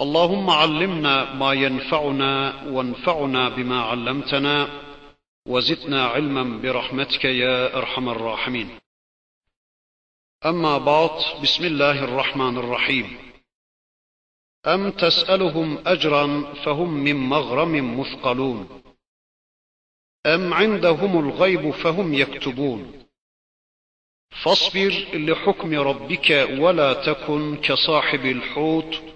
اللهم علمنا ما ينفعنا وانفعنا بما علمتنا وزدنا علما برحمتك يا أرحم الراحمين. أما بعد بسم الله الرحمن الرحيم. أم تسألهم أجرا فهم من مغرم مثقلون؟ أم عندهم الغيب فهم يكتبون؟ فاصبر لحكم ربك ولا تكن كصاحب الحوت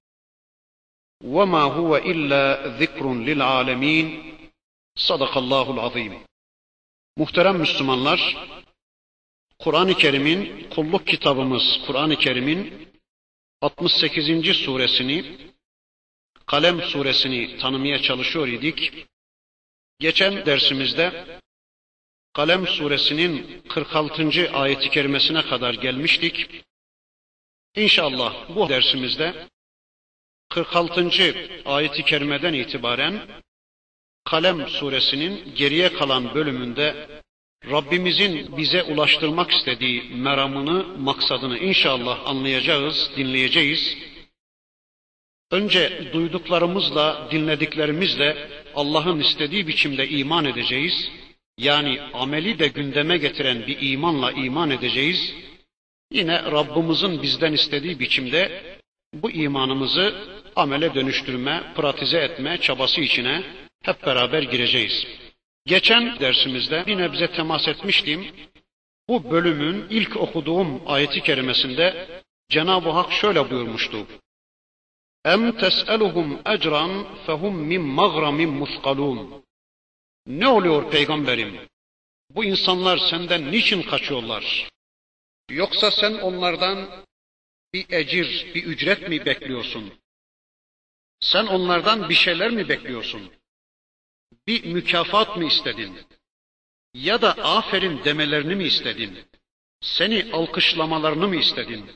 وما هو إلا ذكر للعالمين صدق الله العظيم Muhterem Müslümanlar, Kur'an-ı Kerim'in, kulluk kitabımız Kur'an-ı Kerim'in 68. suresini, Kalem suresini tanımaya çalışıyor idik. Geçen dersimizde Kalem suresinin 46. ayeti kerimesine kadar gelmiştik. İnşallah bu dersimizde 46. ayeti kerimeden itibaren Kalem suresinin geriye kalan bölümünde Rabbimizin bize ulaştırmak istediği meramını, maksadını inşallah anlayacağız, dinleyeceğiz. Önce duyduklarımızla, dinlediklerimizle Allah'ın istediği biçimde iman edeceğiz. Yani ameli de gündeme getiren bir imanla iman edeceğiz. Yine Rabbimizin bizden istediği biçimde bu imanımızı amele dönüştürme, pratize etme çabası içine hep beraber gireceğiz. Geçen dersimizde bir nebze temas etmiştim. Bu bölümün ilk okuduğum ayeti kerimesinde Cenab-ı Hak şöyle buyurmuştu. Em tes'eluhum ecran fehum min maghramin muskalun. Ne oluyor peygamberim? Bu insanlar senden niçin kaçıyorlar? Yoksa sen onlardan bir ecir, bir ücret mi bekliyorsun? Sen onlardan bir şeyler mi bekliyorsun? Bir mükafat mı istedin? Ya da aferin demelerini mi istedin? Seni alkışlamalarını mı istedin?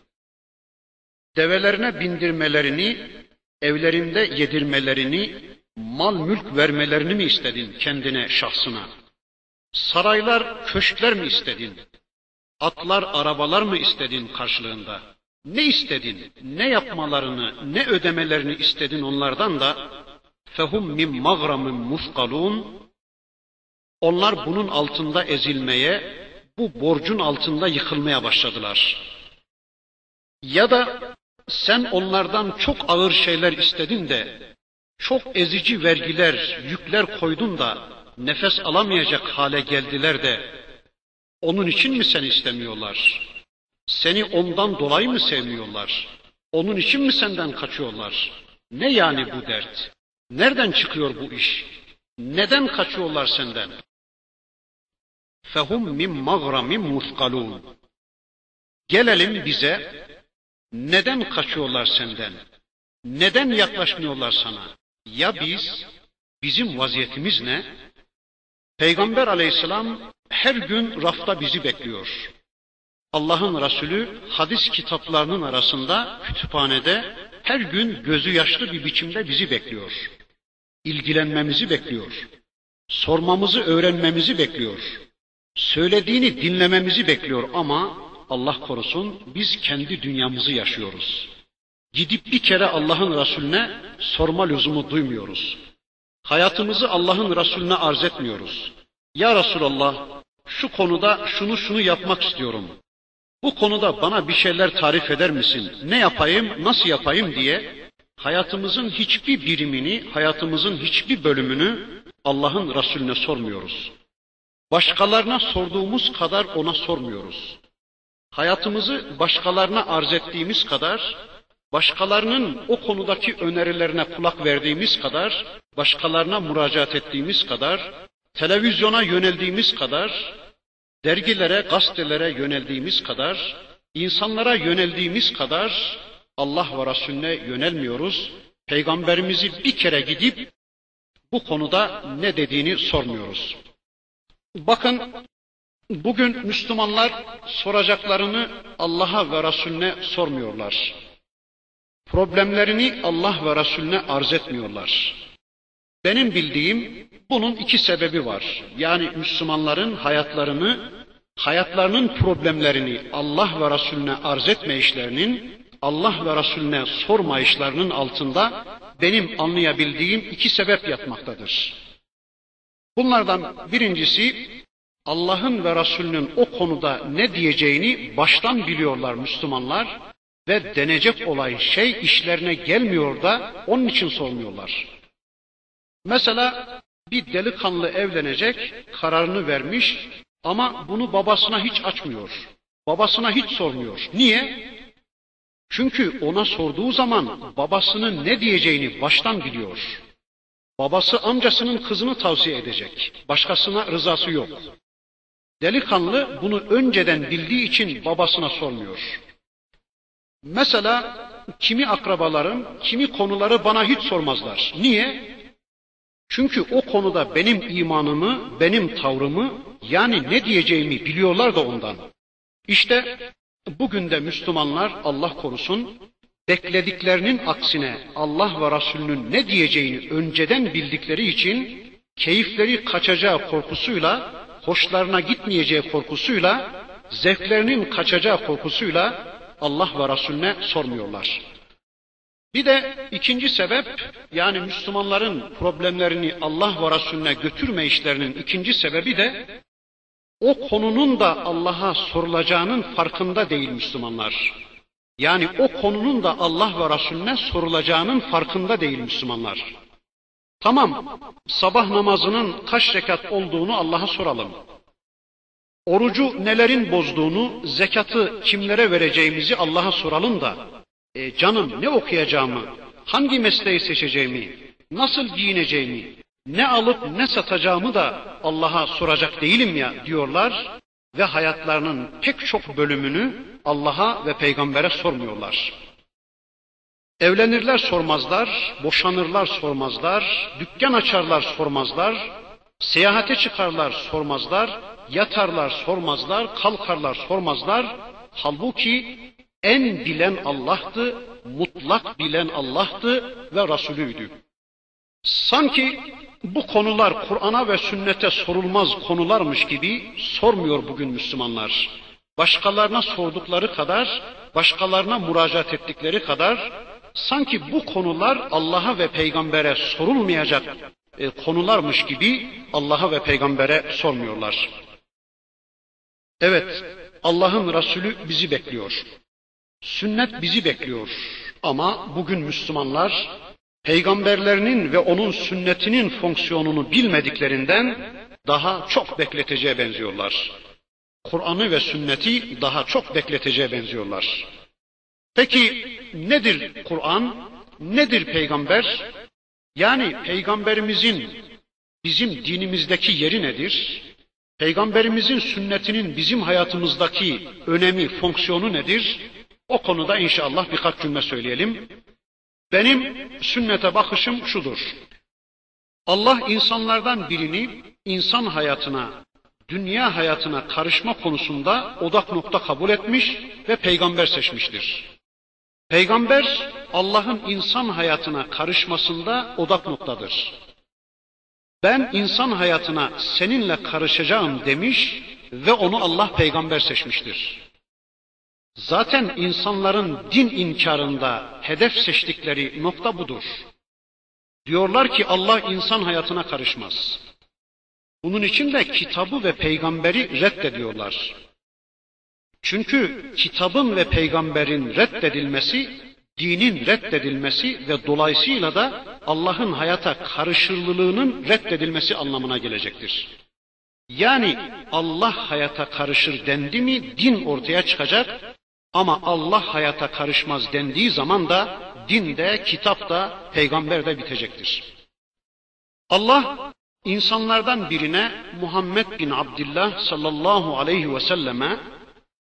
Develerine bindirmelerini, evlerinde yedirmelerini, mal mülk vermelerini mi istedin kendine, şahsına? Saraylar, köşkler mi istedin? Atlar, arabalar mı istedin karşılığında? Ne istedin? Ne yapmalarını, ne ödemelerini istedin onlardan da fehum min maghramin muskalun onlar bunun altında ezilmeye, bu borcun altında yıkılmaya başladılar. Ya da sen onlardan çok ağır şeyler istedin de çok ezici vergiler, yükler koydun da nefes alamayacak hale geldiler de onun için mi sen istemiyorlar? Seni ondan dolayı mı sevmiyorlar? Onun için mi senden kaçıyorlar? Ne yani bu dert? Nereden çıkıyor bu iş? Neden kaçıyorlar senden? Fehum min maghramin muskalun. Gelelim bize. Neden kaçıyorlar senden? Neden yaklaşmıyorlar sana? Ya biz, bizim vaziyetimiz ne? Peygamber aleyhisselam her gün rafta bizi bekliyor. Allah'ın Resulü hadis kitaplarının arasında kütüphanede her gün gözü yaşlı bir biçimde bizi bekliyor. İlgilenmemizi bekliyor. Sormamızı öğrenmemizi bekliyor. Söylediğini dinlememizi bekliyor ama Allah korusun biz kendi dünyamızı yaşıyoruz. Gidip bir kere Allah'ın Resulüne sorma lüzumu duymuyoruz. Hayatımızı Allah'ın Resulüne arz etmiyoruz. Ya Resulallah şu konuda şunu şunu yapmak istiyorum. Bu konuda bana bir şeyler tarif eder misin? Ne yapayım, nasıl yapayım diye hayatımızın hiçbir birimini, hayatımızın hiçbir bölümünü Allah'ın Resulüne sormuyoruz. Başkalarına sorduğumuz kadar ona sormuyoruz. Hayatımızı başkalarına arz ettiğimiz kadar, başkalarının o konudaki önerilerine kulak verdiğimiz kadar, başkalarına müracaat ettiğimiz kadar, televizyona yöneldiğimiz kadar, dergilere, gazetelere yöneldiğimiz kadar, insanlara yöneldiğimiz kadar Allah ve Resulüne yönelmiyoruz. Peygamberimizi bir kere gidip bu konuda ne dediğini sormuyoruz. Bakın bugün Müslümanlar soracaklarını Allah'a ve Resulüne sormuyorlar. Problemlerini Allah ve Resulüne arz etmiyorlar. Benim bildiğim bunun iki sebebi var. Yani Müslümanların hayatlarını, hayatlarının problemlerini Allah ve Resulüne arz etme işlerinin, Allah ve Resulüne sorma işlerinin altında benim anlayabildiğim iki sebep yatmaktadır. Bunlardan birincisi Allah'ın ve Resulünün o konuda ne diyeceğini baştan biliyorlar Müslümanlar ve denecek olay şey işlerine gelmiyor da onun için sormuyorlar. Mesela bir delikanlı evlenecek, kararını vermiş ama bunu babasına hiç açmıyor. Babasına hiç sormuyor. Niye? Çünkü ona sorduğu zaman babasının ne diyeceğini baştan biliyor. Babası amcasının kızını tavsiye edecek. Başkasına rızası yok. Delikanlı bunu önceden bildiği için babasına sormuyor. Mesela kimi akrabalarım, kimi konuları bana hiç sormazlar. Niye? Çünkü o konuda benim imanımı, benim tavrımı, yani ne diyeceğimi biliyorlar da ondan. İşte bugün de Müslümanlar Allah korusun beklediklerinin aksine Allah ve Resulünün ne diyeceğini önceden bildikleri için keyifleri kaçacağı korkusuyla, hoşlarına gitmeyeceği korkusuyla, zevklerinin kaçacağı korkusuyla Allah ve Resulüne sormuyorlar. Bir de ikinci sebep yani Müslümanların problemlerini Allah ve Resulüne götürme işlerinin ikinci sebebi de o konunun da Allah'a sorulacağının farkında değil Müslümanlar. Yani o konunun da Allah ve Resulüne sorulacağının farkında değil Müslümanlar. Tamam, sabah namazının kaç rekat olduğunu Allah'a soralım. Orucu nelerin bozduğunu, zekatı kimlere vereceğimizi Allah'a soralım da, e, canım ne okuyacağımı, hangi mesleği seçeceğimi, nasıl giyineceğimi, ne alıp ne satacağımı da Allah'a soracak değilim ya diyorlar ve hayatlarının pek çok bölümünü Allah'a ve peygambere sormuyorlar. Evlenirler sormazlar, boşanırlar sormazlar, dükkan açarlar sormazlar, seyahate çıkarlar sormazlar, yatarlar sormazlar, kalkarlar sormazlar. Halbuki en bilen Allah'tı, mutlak bilen Allah'tı ve Resulüydü. Sanki bu konular Kur'an'a ve sünnete sorulmaz konularmış gibi sormuyor bugün Müslümanlar. Başkalarına sordukları kadar, başkalarına müracaat ettikleri kadar sanki bu konular Allah'a ve peygambere sorulmayacak e, konularmış gibi Allah'a ve peygambere sormuyorlar. Evet, Allah'ın Resulü bizi bekliyor. Sünnet bizi bekliyor. Ama bugün Müslümanlar peygamberlerinin ve onun sünnetinin fonksiyonunu bilmediklerinden daha çok bekleteceğe benziyorlar. Kur'an'ı ve sünneti daha çok bekleteceğe benziyorlar. Peki nedir Kur'an? Nedir peygamber? Yani peygamberimizin bizim dinimizdeki yeri nedir? Peygamberimizin sünnetinin bizim hayatımızdaki önemi, fonksiyonu nedir? O konuda inşallah birkaç cümle söyleyelim. Benim sünnete bakışım şudur. Allah insanlardan birini insan hayatına, dünya hayatına karışma konusunda odak nokta kabul etmiş ve peygamber seçmiştir. Peygamber Allah'ın insan hayatına karışmasında odak noktadır. Ben insan hayatına seninle karışacağım demiş ve onu Allah peygamber seçmiştir. Zaten insanların din inkarında hedef seçtikleri nokta budur. Diyorlar ki Allah insan hayatına karışmaz. Bunun için de kitabı ve peygamberi reddediyorlar. Çünkü kitabın ve peygamberin reddedilmesi, dinin reddedilmesi ve dolayısıyla da Allah'ın hayata karışırlılığının reddedilmesi anlamına gelecektir. Yani Allah hayata karışır dendi mi din ortaya çıkacak ama Allah hayata karışmaz dendiği zaman da dinde, kitapta, peygamberde bitecektir. Allah insanlardan birine Muhammed bin Abdullah sallallahu aleyhi ve selleme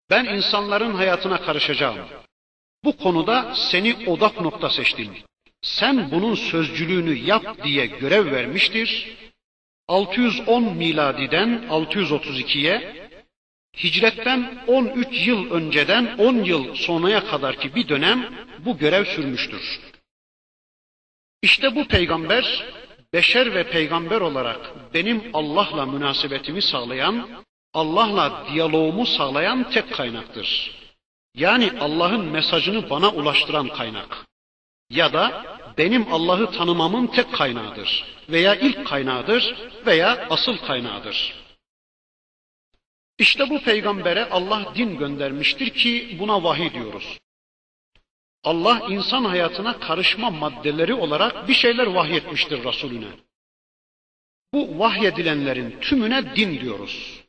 ben insanların hayatına karışacağım. Bu konuda seni odak nokta seçtim. Sen bunun sözcülüğünü yap diye görev vermiştir. 610 miladiden 632'ye Hicretten 13 yıl önceden 10 yıl sonraya kadarki bir dönem bu görev sürmüştür. İşte bu peygamber beşer ve peygamber olarak benim Allah'la münasebetimi sağlayan, Allah'la diyaloğumu sağlayan tek kaynaktır. Yani Allah'ın mesajını bana ulaştıran kaynak. Ya da benim Allah'ı tanımamın tek kaynağıdır veya ilk kaynağıdır veya asıl kaynağıdır. İşte bu peygambere Allah din göndermiştir ki buna vahiy diyoruz. Allah insan hayatına karışma maddeleri olarak bir şeyler vahyetmiştir Resulüne. Bu vahyedilenlerin tümüne din diyoruz.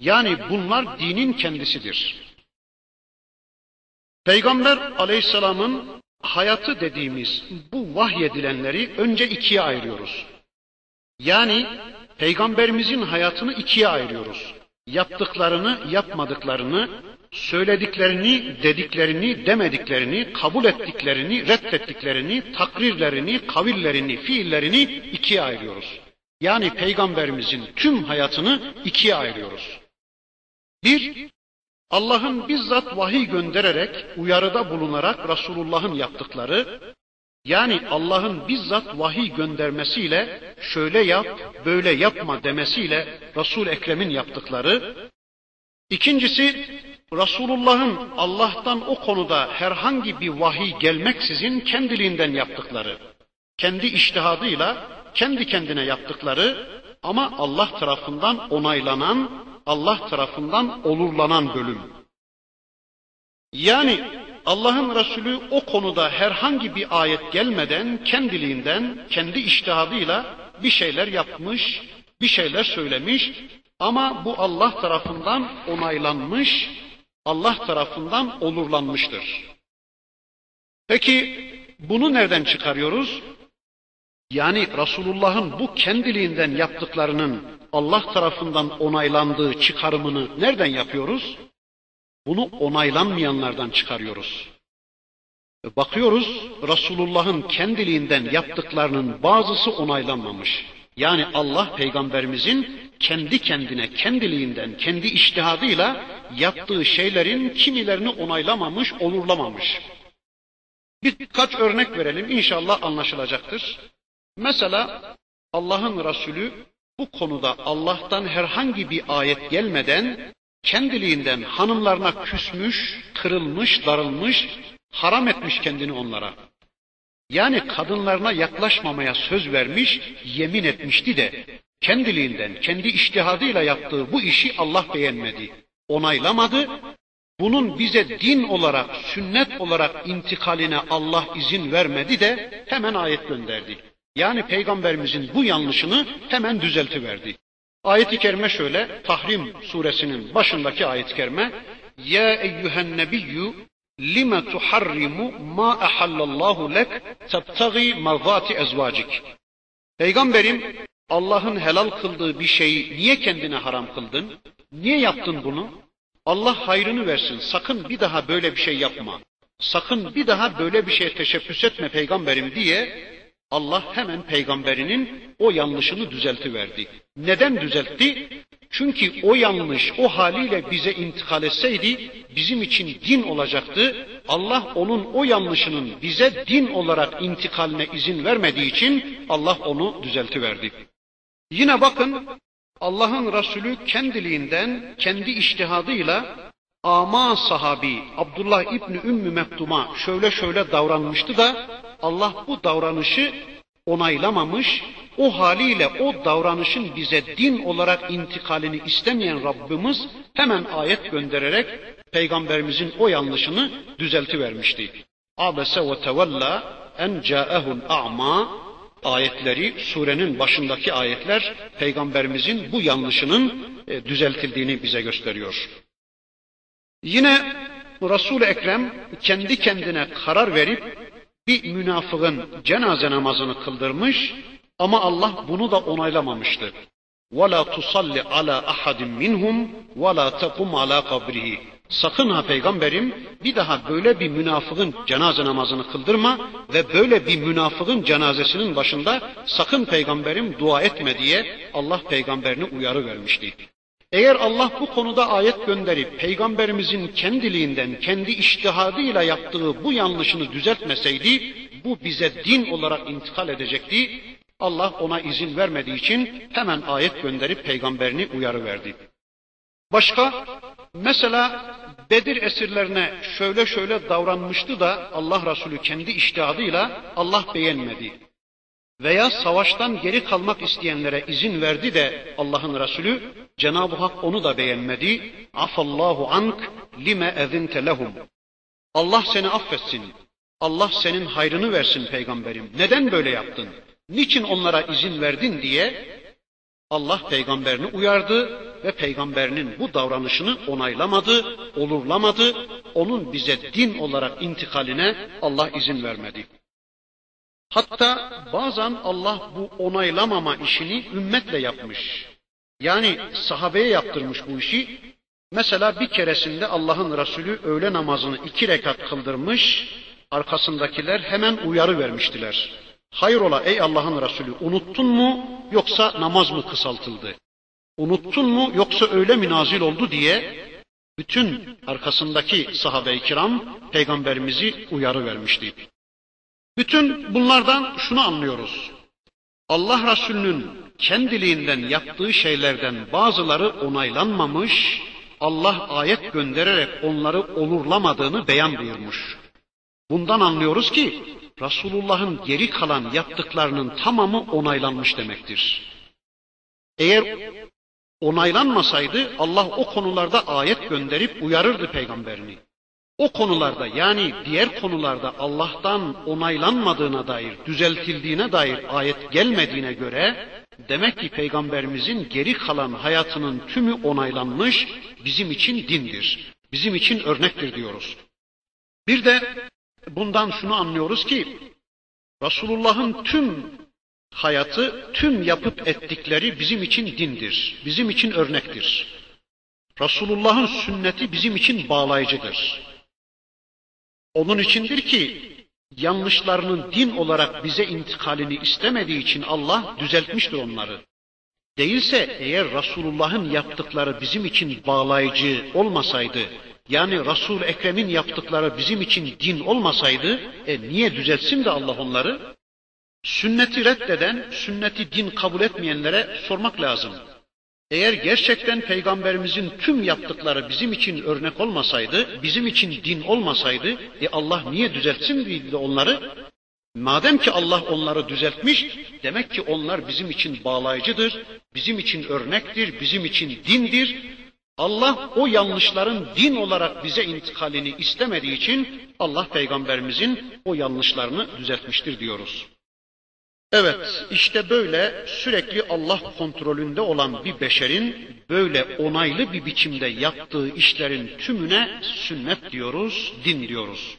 Yani bunlar dinin kendisidir. Peygamber aleyhisselamın hayatı dediğimiz bu vahyedilenleri önce ikiye ayırıyoruz. Yani peygamberimizin hayatını ikiye ayırıyoruz. Yaptıklarını, yapmadıklarını, söylediklerini, dediklerini, demediklerini, kabul ettiklerini, reddettiklerini, takrirlerini, kavillerini, fiillerini ikiye ayırıyoruz. Yani peygamberimizin tüm hayatını ikiye ayırıyoruz. Bir, Allah'ın bizzat vahiy göndererek, uyarıda bulunarak Resulullah'ın yaptıkları, yani Allah'ın bizzat vahiy göndermesiyle şöyle yap, böyle yapma demesiyle Resul Ekrem'in yaptıkları. İkincisi Resulullah'ın Allah'tan o konuda herhangi bir vahiy gelmeksizin kendiliğinden yaptıkları. Kendi iştihadıyla kendi kendine yaptıkları ama Allah tarafından onaylanan, Allah tarafından olurlanan bölüm. Yani Allah'ın Resulü o konuda herhangi bir ayet gelmeden kendiliğinden, kendi iştihadıyla bir şeyler yapmış, bir şeyler söylemiş ama bu Allah tarafından onaylanmış, Allah tarafından olurlanmıştır. Peki bunu nereden çıkarıyoruz? Yani Resulullah'ın bu kendiliğinden yaptıklarının Allah tarafından onaylandığı çıkarımını nereden yapıyoruz? Bunu onaylanmayanlardan çıkarıyoruz. Bakıyoruz Resulullah'ın kendiliğinden yaptıklarının bazısı onaylanmamış. Yani Allah peygamberimizin kendi kendine, kendiliğinden, kendi iştihadıyla yaptığı şeylerin kimilerini onaylamamış, olurlamamış. Birkaç örnek verelim inşallah anlaşılacaktır. Mesela Allah'ın Resulü bu konuda Allah'tan herhangi bir ayet gelmeden kendiliğinden hanımlarına küsmüş, kırılmış, darılmış, haram etmiş kendini onlara. Yani kadınlarına yaklaşmamaya söz vermiş, yemin etmişti de kendiliğinden, kendi iştihadıyla yaptığı bu işi Allah beğenmedi, onaylamadı. Bunun bize din olarak, sünnet olarak intikaline Allah izin vermedi de hemen ayet gönderdi. Yani peygamberimizin bu yanlışını hemen düzeltiverdi. Ayet-i kerime şöyle, Tahrim suresinin başındaki ayet-i kerime, Ya eyyühen nebiyyü lime tuharrimu ma ahallallahu lek tebtagi marzati ezvacik. Peygamberim Allah'ın helal kıldığı bir şeyi niye kendine haram kıldın? Niye yaptın bunu? Allah hayrını versin. Sakın bir daha böyle bir şey yapma. Sakın bir daha böyle bir şeye teşebbüs etme peygamberim diye Allah hemen peygamberinin o yanlışını düzeltiverdi. Neden düzeltti? Çünkü o yanlış o haliyle bize intikal etseydi bizim için din olacaktı. Allah onun o yanlışının bize din olarak intikaline izin vermediği için Allah onu düzeltiverdi. Yine bakın Allah'ın Resulü kendiliğinden, kendi iştihadıyla ama sahabi Abdullah İbni Ümmü Mektum'a şöyle şöyle davranmıştı da Allah bu davranışı onaylamamış, o haliyle o davranışın bize din olarak intikalini istemeyen Rabbimiz hemen ayet göndererek peygamberimizin o yanlışını düzeltivermişti. Abese ve tevella en ca'ehul a'ma ayetleri, surenin başındaki ayetler peygamberimizin bu yanlışının e, düzeltildiğini bize gösteriyor. Yine Resul-i Ekrem kendi kendine karar verip bir münafığın cenaze namazını kıldırmış ama Allah bunu da onaylamamıştı. وَلَا تُصَلِّ عَلَى أَحَدٍ مِّنْهُمْ وَلَا تَقُمْ عَلَى قَبْرِهِ Sakın ha peygamberim bir daha böyle bir münafığın cenaze namazını kıldırma ve böyle bir münafığın cenazesinin başında sakın peygamberim dua etme diye Allah peygamberini uyarı vermişti. Eğer Allah bu konuda ayet gönderip peygamberimizin kendiliğinden, kendi iştihadıyla yaptığı bu yanlışını düzeltmeseydi, bu bize din olarak intikal edecekti. Allah ona izin vermediği için hemen ayet gönderip peygamberini uyarı verdi. Başka, mesela Bedir esirlerine şöyle şöyle davranmıştı da Allah Resulü kendi iştihadıyla Allah beğenmedi. Veya savaştan geri kalmak isteyenlere izin verdi de Allah'ın Resulü Cenab-ı Hak onu da beğenmedi. Afallahu ank lime ezinte lehum. Allah seni affetsin. Allah senin hayrını versin peygamberim. Neden böyle yaptın? Niçin onlara izin verdin diye Allah peygamberini uyardı ve peygamberinin bu davranışını onaylamadı, olurlamadı. Onun bize din olarak intikaline Allah izin vermedi. Hatta bazen Allah bu onaylamama işini ümmetle yapmış. Yani sahabeye yaptırmış bu işi. Mesela bir keresinde Allah'ın Resulü öğle namazını iki rekat kıldırmış, arkasındakiler hemen uyarı vermiştiler. Hayrola ey Allah'ın Resulü unuttun mu yoksa namaz mı kısaltıldı? Unuttun mu yoksa öyle mi nazil oldu diye bütün arkasındaki sahabe-i kiram peygamberimizi uyarı vermişti. Bütün bunlardan şunu anlıyoruz. Allah Resulü'nün kendiliğinden yaptığı şeylerden bazıları onaylanmamış, Allah ayet göndererek onları olurlamadığını beyan buyurmuş. Bundan anlıyoruz ki Resulullah'ın geri kalan yaptıklarının tamamı onaylanmış demektir. Eğer onaylanmasaydı Allah o konularda ayet gönderip uyarırdı peygamberini. O konularda yani diğer konularda Allah'tan onaylanmadığına dair, düzeltildiğine dair ayet gelmediğine göre demek ki peygamberimizin geri kalan hayatının tümü onaylanmış, bizim için dindir. Bizim için örnektir diyoruz. Bir de bundan şunu anlıyoruz ki Resulullah'ın tüm hayatı, tüm yapıp ettikleri bizim için dindir. Bizim için örnektir. Resulullah'ın sünneti bizim için bağlayıcıdır. Onun içindir ki yanlışlarının din olarak bize intikalini istemediği için Allah düzeltmiştir onları. Değilse eğer Resulullah'ın yaptıkları bizim için bağlayıcı olmasaydı, yani Resul Ekrem'in yaptıkları bizim için din olmasaydı, e niye düzeltsin de Allah onları? Sünneti reddeden, sünneti din kabul etmeyenlere sormak lazım. Eğer gerçekten peygamberimizin tüm yaptıkları bizim için örnek olmasaydı, bizim için din olmasaydı, e Allah niye düzeltsin dedi onları? Madem ki Allah onları düzeltmiş, demek ki onlar bizim için bağlayıcıdır, bizim için örnektir, bizim için dindir. Allah o yanlışların din olarak bize intikalini istemediği için Allah peygamberimizin o yanlışlarını düzeltmiştir diyoruz. Evet, işte böyle sürekli Allah kontrolünde olan bir beşerin böyle onaylı bir biçimde yaptığı işlerin tümüne sünnet diyoruz, din diyoruz.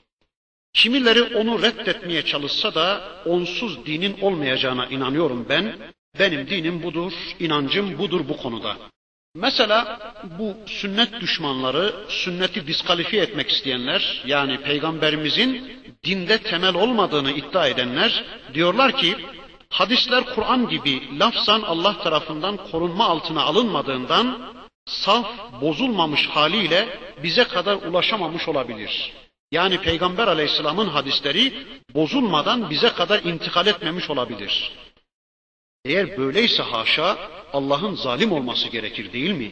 Kimileri onu reddetmeye çalışsa da onsuz dinin olmayacağına inanıyorum ben. Benim dinim budur, inancım budur bu konuda. Mesela bu sünnet düşmanları, sünneti diskalifiye etmek isteyenler, yani peygamberimizin dinde temel olmadığını iddia edenler diyorlar ki Hadisler Kur'an gibi lafzan Allah tarafından korunma altına alınmadığından saf, bozulmamış haliyle bize kadar ulaşamamış olabilir. Yani Peygamber Aleyhisselam'ın hadisleri bozulmadan bize kadar intikal etmemiş olabilir. Eğer böyleyse haşa Allah'ın zalim olması gerekir değil mi?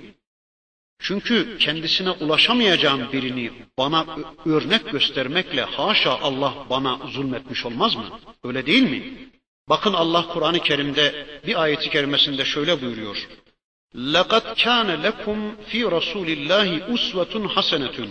Çünkü kendisine ulaşamayacağım birini bana örnek göstermekle haşa Allah bana zulmetmiş olmaz mı? Öyle değil mi? Bakın Allah Kur'an-ı Kerim'de bir ayeti kerimesinde şöyle buyuruyor. لَقَدْ كَانَ لَكُمْ فِي رَسُولِ اللّٰهِ اُسْوَةٌ حَسَنَةٌ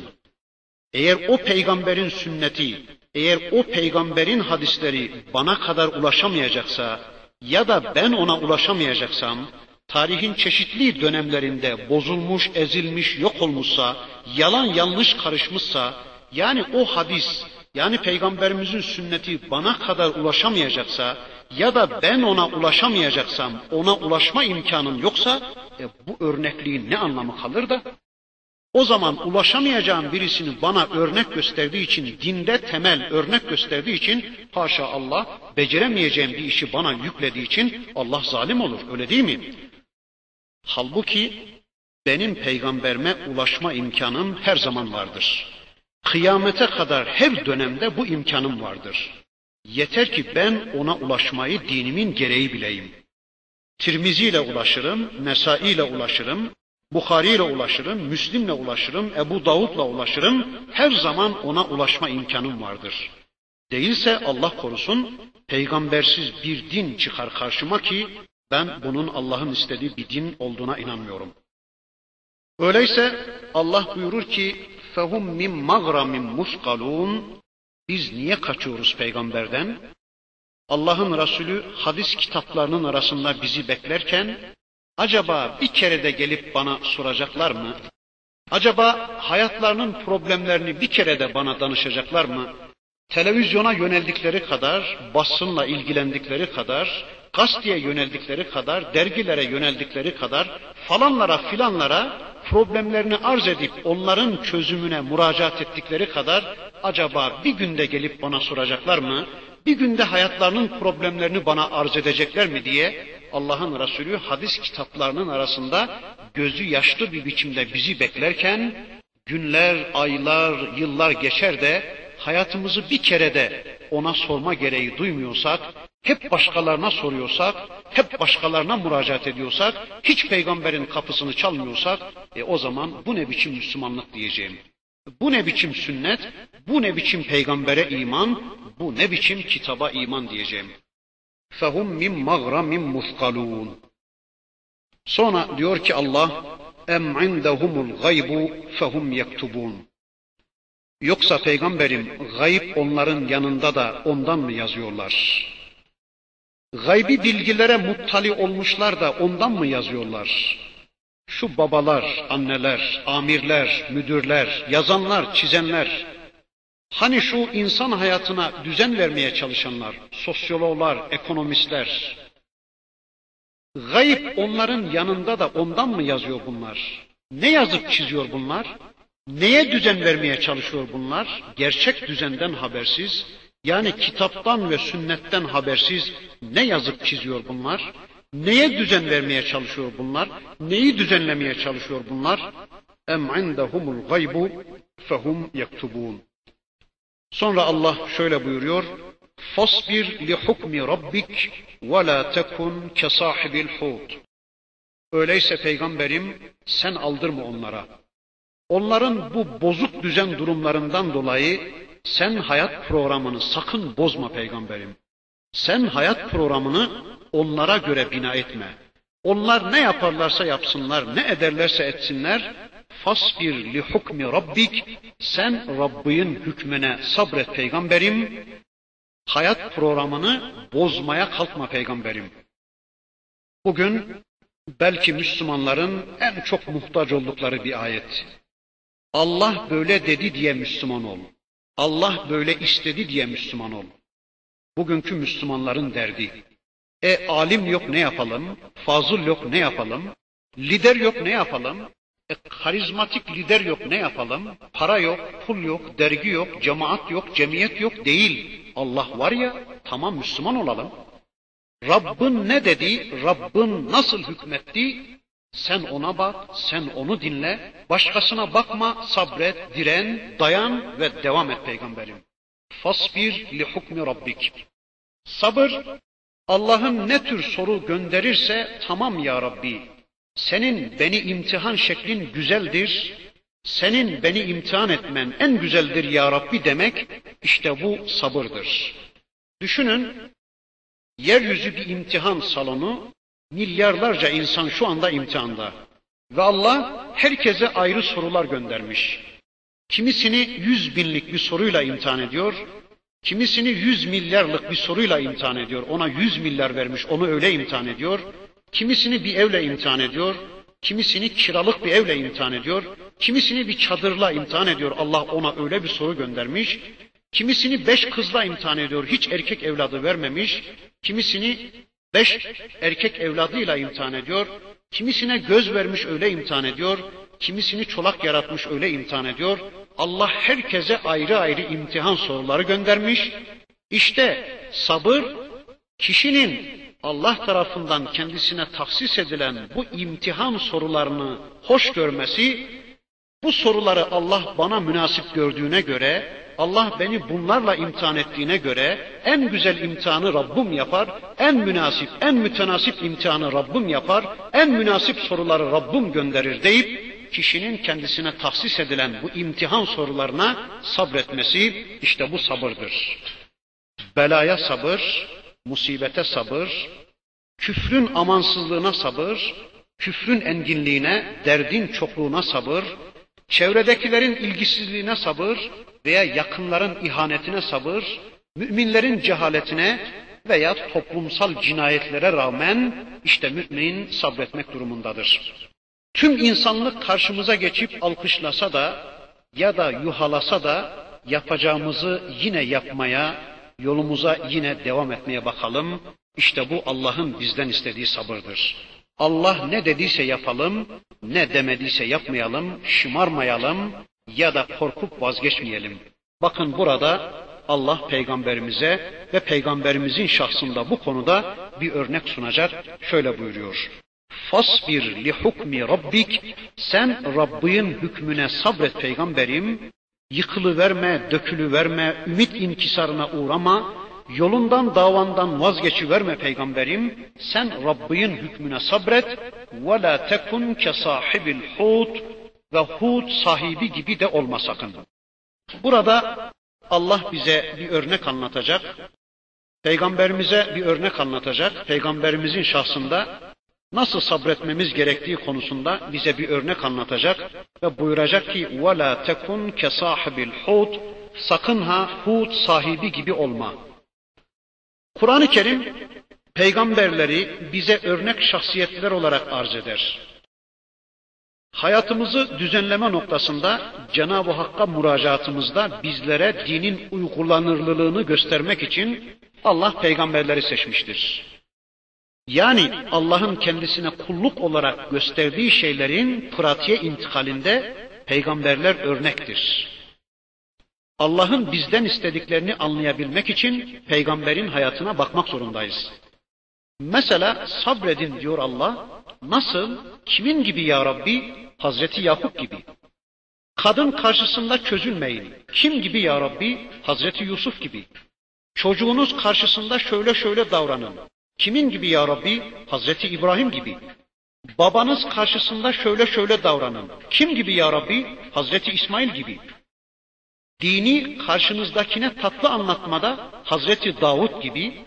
Eğer o peygamberin sünneti, eğer o peygamberin hadisleri bana kadar ulaşamayacaksa ya da ben ona ulaşamayacaksam, tarihin çeşitli dönemlerinde bozulmuş, ezilmiş, yok olmuşsa, yalan yanlış karışmışsa, yani o hadis, yani peygamberimizin sünneti bana kadar ulaşamayacaksa ya da ben ona ulaşamayacaksam, ona ulaşma imkanım yoksa e, bu örnekliğin ne anlamı kalır da? O zaman ulaşamayacağım birisini bana örnek gösterdiği için, dinde temel örnek gösterdiği için, haşa Allah, beceremeyeceğim bir işi bana yüklediği için Allah zalim olur, öyle değil mi? Halbuki benim peygamberime ulaşma imkanım her zaman vardır. Kıyamete kadar her dönemde bu imkanım vardır. Yeter ki ben ona ulaşmayı dinimin gereği bileyim. Tirmizi ile ulaşırım, Nesai ile ulaşırım, Bukhari ile ulaşırım, Müslim'le ulaşırım, Ebu Davud'la ulaşırım. Her zaman ona ulaşma imkanım vardır. Değilse Allah korusun peygambersiz bir din çıkar karşıma ki ben bunun Allah'ın istediği bir din olduğuna inanmıyorum. Öyleyse Allah buyurur ki fehum min magramin muskalun biz niye kaçıyoruz peygamberden? Allah'ın Resulü hadis kitaplarının arasında bizi beklerken acaba bir kere de gelip bana soracaklar mı? Acaba hayatlarının problemlerini bir kere de bana danışacaklar mı? Televizyona yöneldikleri kadar, basınla ilgilendikleri kadar, gazeteye yöneldikleri kadar, dergilere yöneldikleri kadar, falanlara filanlara problemlerini arz edip onların çözümüne müracaat ettikleri kadar acaba bir günde gelip bana soracaklar mı? Bir günde hayatlarının problemlerini bana arz edecekler mi diye Allah'ın Resulü hadis kitaplarının arasında gözü yaşlı bir biçimde bizi beklerken günler, aylar, yıllar geçer de hayatımızı bir kere de ona sorma gereği duymuyorsak, hep başkalarına soruyorsak, hep başkalarına müracaat ediyorsak, hiç peygamberin kapısını çalmıyorsak, e o zaman bu ne biçim Müslümanlık diyeceğim. Bu ne biçim sünnet, bu ne biçim peygambere iman, bu ne biçim kitaba iman diyeceğim. فَهُمْ مِنْ مَغْرَمٍ مُثْقَلُونَ Sonra diyor ki Allah, اَمْ عِنْدَهُمُ الْغَيْبُ فَهُمْ يَكْتُبُونَ Yoksa peygamberim gayb onların yanında da ondan mı yazıyorlar? Gaybi bilgilere muttali olmuşlar da ondan mı yazıyorlar? Şu babalar, anneler, amirler, müdürler, yazanlar, çizenler, hani şu insan hayatına düzen vermeye çalışanlar, sosyologlar, ekonomistler, gayb onların yanında da ondan mı yazıyor bunlar? Ne yazıp çiziyor bunlar? Neye düzen vermeye çalışıyor bunlar? Gerçek düzenden habersiz, yani kitaptan ve sünnetten habersiz ne yazıp çiziyor bunlar? Neye düzen vermeye çalışıyor bunlar? Neyi düzenlemeye çalışıyor bunlar? Em indahumul gaybu fehum yektubun. Sonra Allah şöyle buyuruyor. Fasbir li hukmi rabbik ve la tekun ke sahibil hut. Öyleyse peygamberim sen aldırma onlara. Onların bu bozuk düzen durumlarından dolayı sen hayat programını sakın bozma peygamberim. Sen hayat programını onlara göre bina etme. Onlar ne yaparlarsa yapsınlar, ne ederlerse etsinler. Fasbir li hukmi rabbik. Sen Rabbin hükmüne sabret peygamberim. Hayat programını bozmaya kalkma peygamberim. Bugün belki Müslümanların en çok muhtaç oldukları bir ayet. Allah böyle dedi diye Müslüman ol. Allah böyle istedi diye Müslüman ol. Bugünkü Müslümanların derdi. E alim yok ne yapalım? Fazıl yok ne yapalım? Lider yok ne yapalım? E karizmatik lider yok ne yapalım? Para yok, pul yok, dergi yok, cemaat yok, cemiyet yok değil. Allah var ya tamam Müslüman olalım. Rabbin ne dedi? Rabbin nasıl hükmetti? Sen ona bak, sen onu dinle. Başkasına bakma, sabret, diren, dayan ve devam et peygamberim. Fasbir li hukmi rabbik. Sabır, Allah'ın ne tür soru gönderirse tamam ya Rabbi. Senin beni imtihan şeklin güzeldir. Senin beni imtihan etmen en güzeldir ya Rabbi demek işte bu sabırdır. Düşünün yeryüzü bir imtihan salonu, milyarlarca insan şu anda imtihanda. Ve Allah herkese ayrı sorular göndermiş. Kimisini yüz binlik bir soruyla imtihan ediyor, Kimisini yüz milyarlık bir soruyla imtihan ediyor. Ona yüz milyar vermiş, onu öyle imtihan ediyor. Kimisini bir evle imtihan ediyor. Kimisini kiralık bir evle imtihan ediyor. Kimisini bir çadırla imtihan ediyor. Allah ona öyle bir soru göndermiş. Kimisini beş kızla imtihan ediyor. Hiç erkek evladı vermemiş. Kimisini beş erkek evladıyla imtihan ediyor. Kimisine göz vermiş öyle imtihan ediyor. Kimisini çolak yaratmış öyle imtihan ediyor. Allah herkese ayrı ayrı imtihan soruları göndermiş. İşte sabır kişinin Allah tarafından kendisine tahsis edilen bu imtihan sorularını hoş görmesi, bu soruları Allah bana münasip gördüğüne göre, Allah beni bunlarla imtihan ettiğine göre en güzel imtihanı Rabbim yapar, en münasip, en mütenasip imtihanı Rabbim yapar, en münasip soruları Rabbim gönderir deyip kişinin kendisine tahsis edilen bu imtihan sorularına sabretmesi işte bu sabırdır. Belaya sabır, musibete sabır, küfrün amansızlığına sabır, küfrün enginliğine, derdin çokluğuna sabır, çevredekilerin ilgisizliğine sabır veya yakınların ihanetine sabır, müminlerin cehaletine veya toplumsal cinayetlere rağmen işte mümin sabretmek durumundadır. Tüm insanlık karşımıza geçip alkışlasa da ya da yuhalasa da yapacağımızı yine yapmaya, yolumuza yine devam etmeye bakalım. İşte bu Allah'ın bizden istediği sabırdır. Allah ne dediyse yapalım, ne demediyse yapmayalım, şımarmayalım ya da korkup vazgeçmeyelim. Bakın burada Allah peygamberimize ve peygamberimizin şahsında bu konuda bir örnek sunacak. Şöyle buyuruyor. Fasbir li hukmi rabbik. Sen Rabbin hükmüne sabret peygamberim. Yıkılı verme, dökülü verme, ümit inkisarına uğrama. Yolundan davandan vazgeçi verme peygamberim. Sen Rabbin hükmüne sabret. Ve la tekun ke sahibil hut ve hut sahibi gibi de olma sakın. Burada Allah bize bir örnek anlatacak. Peygamberimize bir örnek anlatacak. Peygamberimizin şahsında nasıl sabretmemiz gerektiği konusunda bize bir örnek anlatacak ve buyuracak ki وَلَا تَكُنْ كَصَاحِبِ الْحُوتِ Sakın ha Hud sahibi gibi olma. Kur'an-ı Kerim peygamberleri bize örnek şahsiyetler olarak arz eder. Hayatımızı düzenleme noktasında Cenab-ı Hakk'a müracaatımızda bizlere dinin uygulanırlılığını göstermek için Allah peygamberleri seçmiştir. Yani Allah'ın kendisine kulluk olarak gösterdiği şeylerin pratiğe intikalinde peygamberler örnektir. Allah'ın bizden istediklerini anlayabilmek için peygamberin hayatına bakmak zorundayız. Mesela sabredin diyor Allah. Nasıl? Kimin gibi ya Rabbi? Hazreti Yakup gibi. Kadın karşısında çözülmeyin. Kim gibi ya Rabbi? Hazreti Yusuf gibi. Çocuğunuz karşısında şöyle şöyle davranın. Kimin gibi ya Rabbi? Hazreti İbrahim gibi. Babanız karşısında şöyle şöyle davranın. Kim gibi ya Rabbi? Hazreti İsmail gibi. Dini karşınızdakine tatlı anlatmada Hazreti Davut gibi,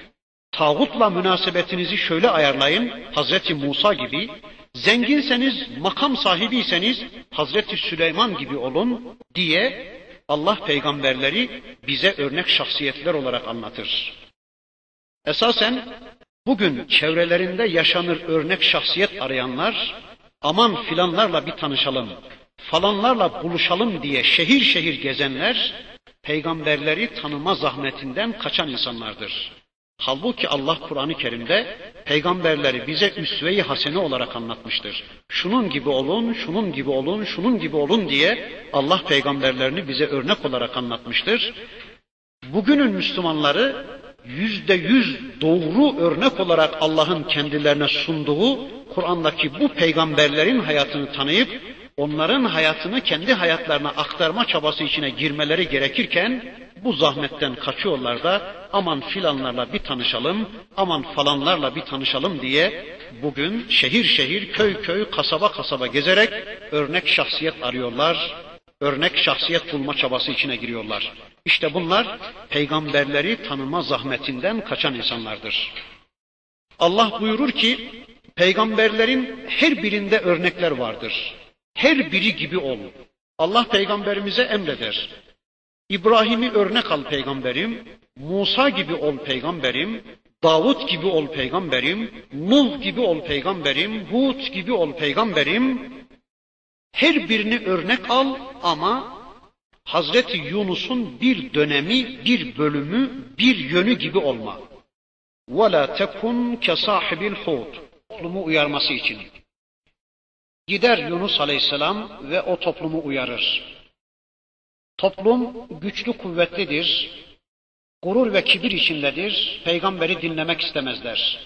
tağutla münasebetinizi şöyle ayarlayın, Hazreti Musa gibi, zenginseniz, makam sahibiyseniz Hazreti Süleyman gibi olun diye Allah peygamberleri bize örnek şahsiyetler olarak anlatır. Esasen bugün çevrelerinde yaşanır örnek şahsiyet arayanlar aman filanlarla bir tanışalım, falanlarla buluşalım diye şehir şehir gezenler peygamberleri tanıma zahmetinden kaçan insanlardır. Halbuki Allah Kur'an-ı Kerim'de peygamberleri bize üsve-i hasene olarak anlatmıştır. Şunun gibi olun, şunun gibi olun, şunun gibi olun diye Allah peygamberlerini bize örnek olarak anlatmıştır. Bugünün Müslümanları yüzde yüz doğru örnek olarak Allah'ın kendilerine sunduğu Kur'an'daki bu peygamberlerin hayatını tanıyıp onların hayatını kendi hayatlarına aktarma çabası içine girmeleri gerekirken bu zahmetten kaçıyorlar da aman filanlarla bir tanışalım, aman falanlarla bir tanışalım diye bugün şehir şehir, köy köy, kasaba kasaba gezerek örnek şahsiyet arıyorlar, örnek şahsiyet bulma çabası içine giriyorlar. İşte bunlar peygamberleri tanıma zahmetinden kaçan insanlardır. Allah buyurur ki peygamberlerin her birinde örnekler vardır. Her biri gibi ol. Allah peygamberimize emreder. İbrahim'i örnek al peygamberim, Musa gibi ol peygamberim, Davut gibi ol peygamberim, Nuh gibi ol peygamberim, Hud gibi ol peygamberim. Her birini örnek al ama Hazreti Yunus'un bir dönemi, bir bölümü, bir yönü gibi olma. وَلَا تَكُنْ كَصَاحِبِ الْحُوتِ Toplumu uyarması için. Gider Yunus Aleyhisselam ve o toplumu uyarır. Toplum güçlü kuvvetlidir, gurur ve kibir içindedir, peygamberi dinlemek istemezler.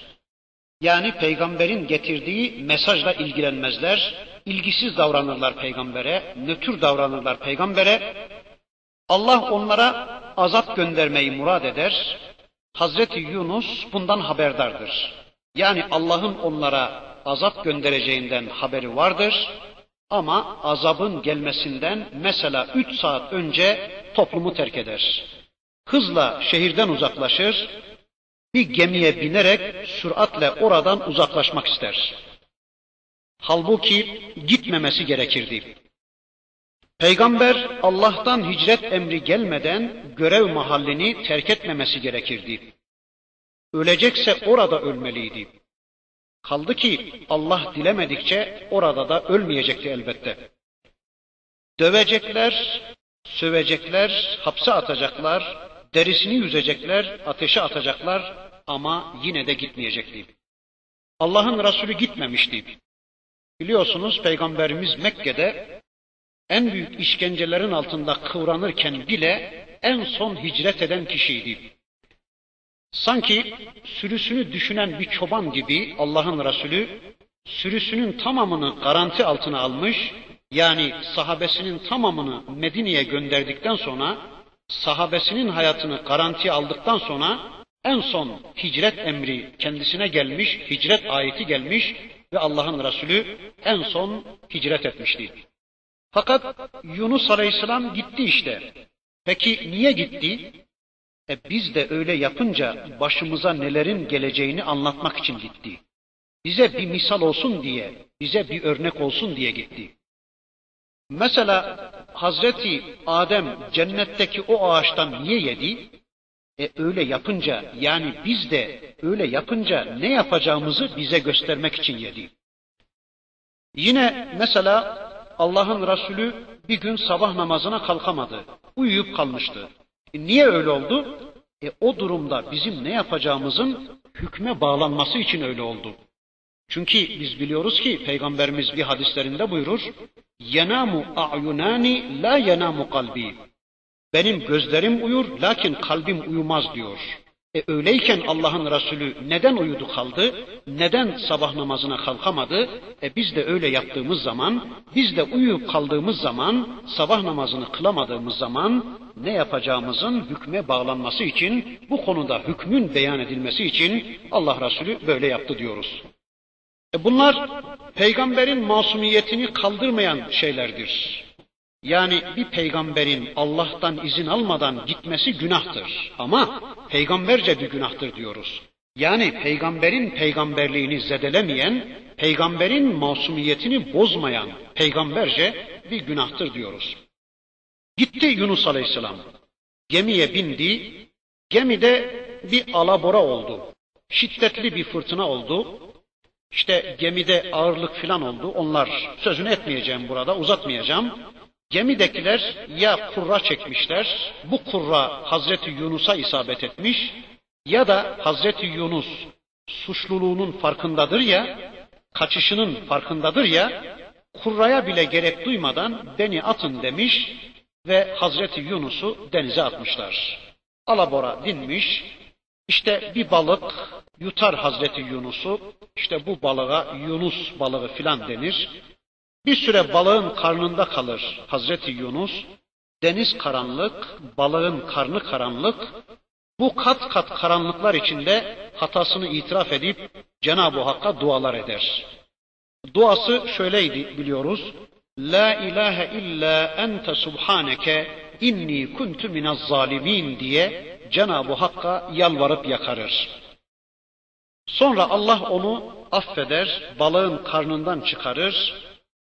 Yani peygamberin getirdiği mesajla ilgilenmezler, ilgisiz davranırlar peygambere, nötr davranırlar peygambere. Allah onlara azap göndermeyi murad eder. Hazreti Yunus bundan haberdardır. Yani Allah'ın onlara azap göndereceğinden haberi vardır. Ama azabın gelmesinden mesela üç saat önce toplumu terk eder. Hızla şehirden uzaklaşır, bir gemiye binerek süratle oradan uzaklaşmak ister. Halbuki gitmemesi gerekirdi. Peygamber Allah'tan hicret emri gelmeden görev mahallini terk etmemesi gerekirdi. Ölecekse orada ölmeliydi. Kaldı ki Allah dilemedikçe orada da ölmeyecekti elbette. Dövecekler, sövecekler, hapse atacaklar, derisini yüzecekler, ateşe atacaklar ama yine de gitmeyecekti. Allah'ın Resulü gitmemişti. Biliyorsunuz Peygamberimiz Mekke'de en büyük işkencelerin altında kıvranırken bile en son hicret eden kişiydi. Sanki sürüsünü düşünen bir çoban gibi Allah'ın Resulü sürüsünün tamamını garanti altına almış, yani sahabesinin tamamını Medine'ye gönderdikten sonra, sahabesinin hayatını garantiye aldıktan sonra en son hicret emri kendisine gelmiş, hicret ayeti gelmiş ve Allah'ın Resulü en son hicret etmişti. Fakat Yunus Aleyhisselam gitti işte. Peki niye gitti? E biz de öyle yapınca başımıza nelerin geleceğini anlatmak için gitti. Bize bir misal olsun diye, bize bir örnek olsun diye gitti. Mesela Hazreti Adem cennetteki o ağaçtan niye yedi? E öyle yapınca yani biz de öyle yapınca ne yapacağımızı bize göstermek için yedi. Yine mesela Allah'ın Resulü bir gün sabah namazına kalkamadı. Uyuyup kalmıştı. E niye öyle oldu? E o durumda bizim ne yapacağımızın hükme bağlanması için öyle oldu. Çünkü biz biliyoruz ki Peygamberimiz bir hadislerinde buyurur. Yenamu a'yunani la yenamu kalbi. Benim gözlerim uyur lakin kalbim uyumaz diyor. E öyleyken Allah'ın Resulü neden uyudu kaldı? Neden sabah namazına kalkamadı? E biz de öyle yaptığımız zaman, biz de uyuyup kaldığımız zaman, sabah namazını kılamadığımız zaman ne yapacağımızın hükme bağlanması için, bu konuda hükmün beyan edilmesi için Allah Resulü böyle yaptı diyoruz. E bunlar peygamberin masumiyetini kaldırmayan şeylerdir. Yani bir peygamberin Allah'tan izin almadan gitmesi günahtır. Ama peygamberce bir günahtır diyoruz. Yani peygamberin peygamberliğini zedelemeyen, peygamberin masumiyetini bozmayan peygamberce bir günahtır diyoruz. Gitti Yunus Aleyhisselam. Gemiye bindi. Gemide bir alabora oldu. Şiddetli bir fırtına oldu. İşte gemide ağırlık filan oldu. Onlar sözünü etmeyeceğim burada, uzatmayacağım. Gemidekiler ya kurra çekmişler, bu kurra Hazreti Yunus'a isabet etmiş ya da Hazreti Yunus suçluluğunun farkındadır ya, kaçışının farkındadır ya, kurraya bile gerek duymadan beni atın demiş ve Hazreti Yunus'u denize atmışlar. Alabora dinmiş, işte bir balık yutar Hazreti Yunus'u, işte bu balığa Yunus balığı filan denir. Bir süre balığın karnında kalır Hazreti Yunus. Deniz karanlık, balığın karnı karanlık. Bu kat kat karanlıklar içinde hatasını itiraf edip Cenab-ı Hakk'a dualar eder. Duası şöyleydi biliyoruz. La ilahe illa ente subhaneke inni kuntu minez zalimin diye Cenab-ı Hakk'a yalvarıp yakarır. Sonra Allah onu affeder, balığın karnından çıkarır,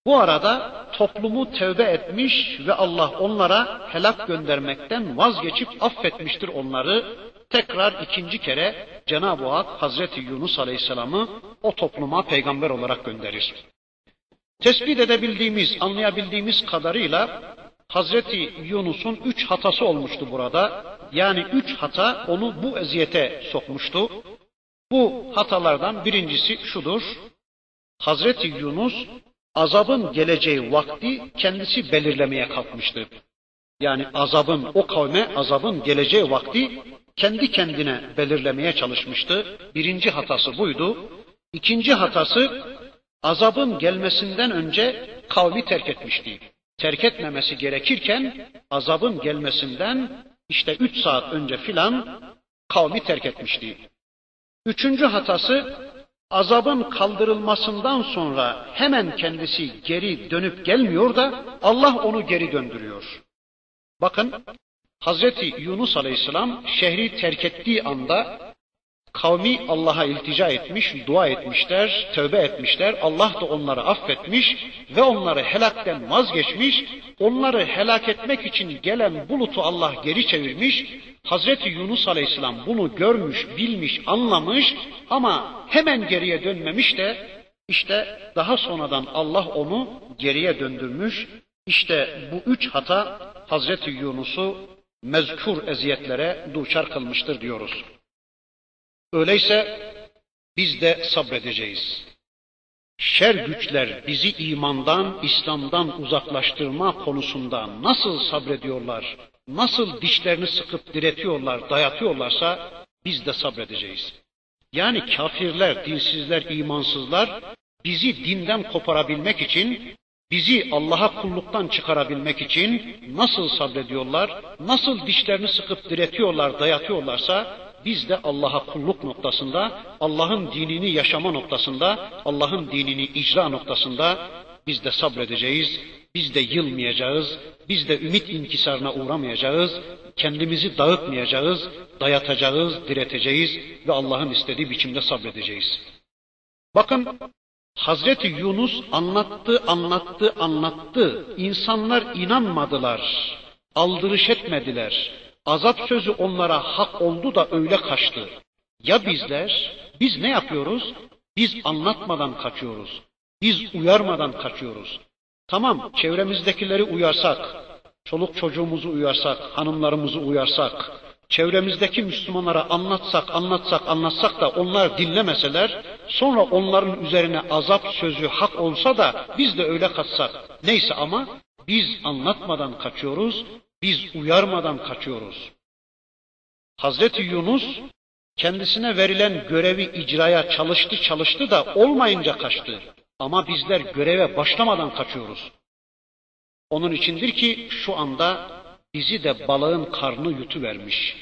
Bu arada toplumu tevbe etmiş ve Allah onlara helak göndermekten vazgeçip affetmiştir onları. Tekrar ikinci kere Cenab-ı Hak Hazreti Yunus Aleyhisselam'ı o topluma peygamber olarak gönderir. Tespit edebildiğimiz, anlayabildiğimiz kadarıyla Hazreti Yunus'un üç hatası olmuştu burada. Yani üç hata onu bu eziyete sokmuştu. Bu hatalardan birincisi şudur. Hazreti Yunus azabın geleceği vakti kendisi belirlemeye kalkmıştı. Yani azabın o kavme azabın geleceği vakti kendi kendine belirlemeye çalışmıştı. Birinci hatası buydu. İkinci hatası azabın gelmesinden önce kavmi terk etmişti. Terk etmemesi gerekirken azabın gelmesinden işte üç saat önce filan kavmi terk etmişti. Üçüncü hatası azabın kaldırılmasından sonra hemen kendisi geri dönüp gelmiyor da Allah onu geri döndürüyor. Bakın Hazreti Yunus Aleyhisselam şehri terk ettiği anda kavmi Allah'a iltica etmiş, dua etmişler, tövbe etmişler. Allah da onları affetmiş ve onları helakten vazgeçmiş. Onları helak etmek için gelen bulutu Allah geri çevirmiş. Hazreti Yunus Aleyhisselam bunu görmüş, bilmiş, anlamış ama hemen geriye dönmemiş de işte daha sonradan Allah onu geriye döndürmüş. İşte bu üç hata Hazreti Yunus'u mezkur eziyetlere duçar kılmıştır diyoruz. Öyleyse biz de sabredeceğiz. Şer güçler bizi imandan, İslam'dan uzaklaştırma konusunda nasıl sabrediyorlar, nasıl dişlerini sıkıp diretiyorlar, dayatıyorlarsa biz de sabredeceğiz. Yani kafirler, dinsizler, imansızlar bizi dinden koparabilmek için, bizi Allah'a kulluktan çıkarabilmek için nasıl sabrediyorlar, nasıl dişlerini sıkıp diretiyorlar, dayatıyorlarsa biz de Allah'a kulluk noktasında, Allah'ın dinini yaşama noktasında, Allah'ın dinini icra noktasında biz de sabredeceğiz, biz de yılmayacağız, biz de ümit inkisarına uğramayacağız, kendimizi dağıtmayacağız, dayatacağız, direteceğiz ve Allah'ın istediği biçimde sabredeceğiz. Bakın Hazreti Yunus anlattı, anlattı, anlattı. İnsanlar inanmadılar, aldırış etmediler. Azap sözü onlara hak oldu da öyle kaçtı. Ya bizler? Biz ne yapıyoruz? Biz anlatmadan kaçıyoruz. Biz uyarmadan kaçıyoruz. Tamam çevremizdekileri uyarsak, çoluk çocuğumuzu uyarsak, hanımlarımızı uyarsak, çevremizdeki Müslümanlara anlatsak, anlatsak, anlatsak da onlar dinlemeseler, sonra onların üzerine azap sözü hak olsa da biz de öyle kaçsak. Neyse ama biz anlatmadan kaçıyoruz, biz uyarmadan kaçıyoruz. Hazreti Yunus kendisine verilen görevi icraya çalıştı çalıştı da olmayınca kaçtı. Ama bizler göreve başlamadan kaçıyoruz. Onun içindir ki şu anda bizi de balığın karnı yutuvermiş.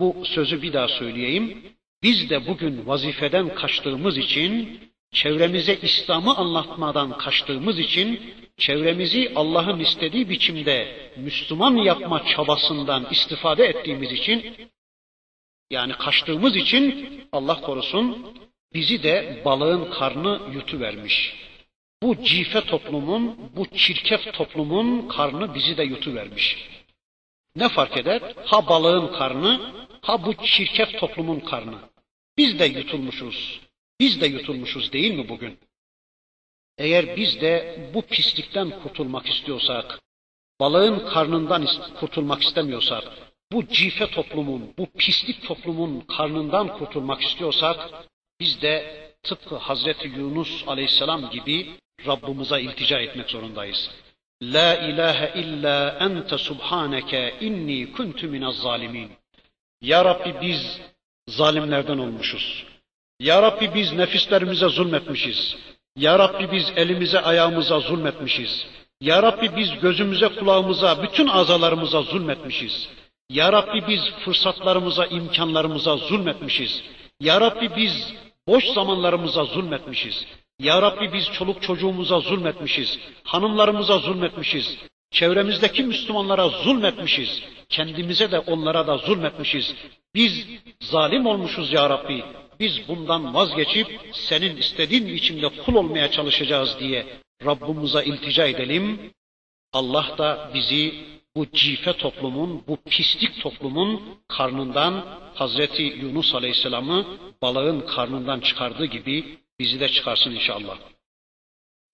Bu sözü bir daha söyleyeyim. Biz de bugün vazifeden kaçtığımız için, çevremize İslam'ı anlatmadan kaçtığımız için çevremizi Allah'ın istediği biçimde Müslüman yapma çabasından istifade ettiğimiz için yani kaçtığımız için Allah korusun bizi de balığın karnı yutuvermiş. Bu cife toplumun, bu çirkef toplumun karnı bizi de yutuvermiş. Ne fark eder? Ha balığın karnı, ha bu çirkef toplumun karnı. Biz de yutulmuşuz. Biz de yutulmuşuz değil mi bugün? Eğer biz de bu pislikten kurtulmak istiyorsak, balığın karnından kurtulmak istemiyorsak, bu cife toplumun, bu pislik toplumun karnından kurtulmak istiyorsak, biz de tıpkı Hazreti Yunus aleyhisselam gibi Rabbimize iltica etmek zorundayız. La ilahe illa ente subhaneke inni kuntu minez zalimin. Ya Rabbi biz zalimlerden olmuşuz. Ya Rabbi biz nefislerimize zulmetmişiz. Ya Rabbi biz elimize ayağımıza zulmetmişiz. Ya Rabbi biz gözümüze kulağımıza bütün azalarımıza zulmetmişiz. Ya Rabbi biz fırsatlarımıza imkanlarımıza zulmetmişiz. Ya Rabbi biz boş zamanlarımıza zulmetmişiz. Ya Rabbi biz çoluk çocuğumuza zulmetmişiz. Hanımlarımıza zulmetmişiz. Çevremizdeki Müslümanlara zulmetmişiz. Kendimize de onlara da zulmetmişiz. Biz zalim olmuşuz ya Rabbi biz bundan vazgeçip senin istediğin biçimde kul olmaya çalışacağız diye Rabbimize iltica edelim. Allah da bizi bu cife toplumun, bu pislik toplumun karnından Hazreti Yunus Aleyhisselam'ı balığın karnından çıkardığı gibi bizi de çıkarsın inşallah.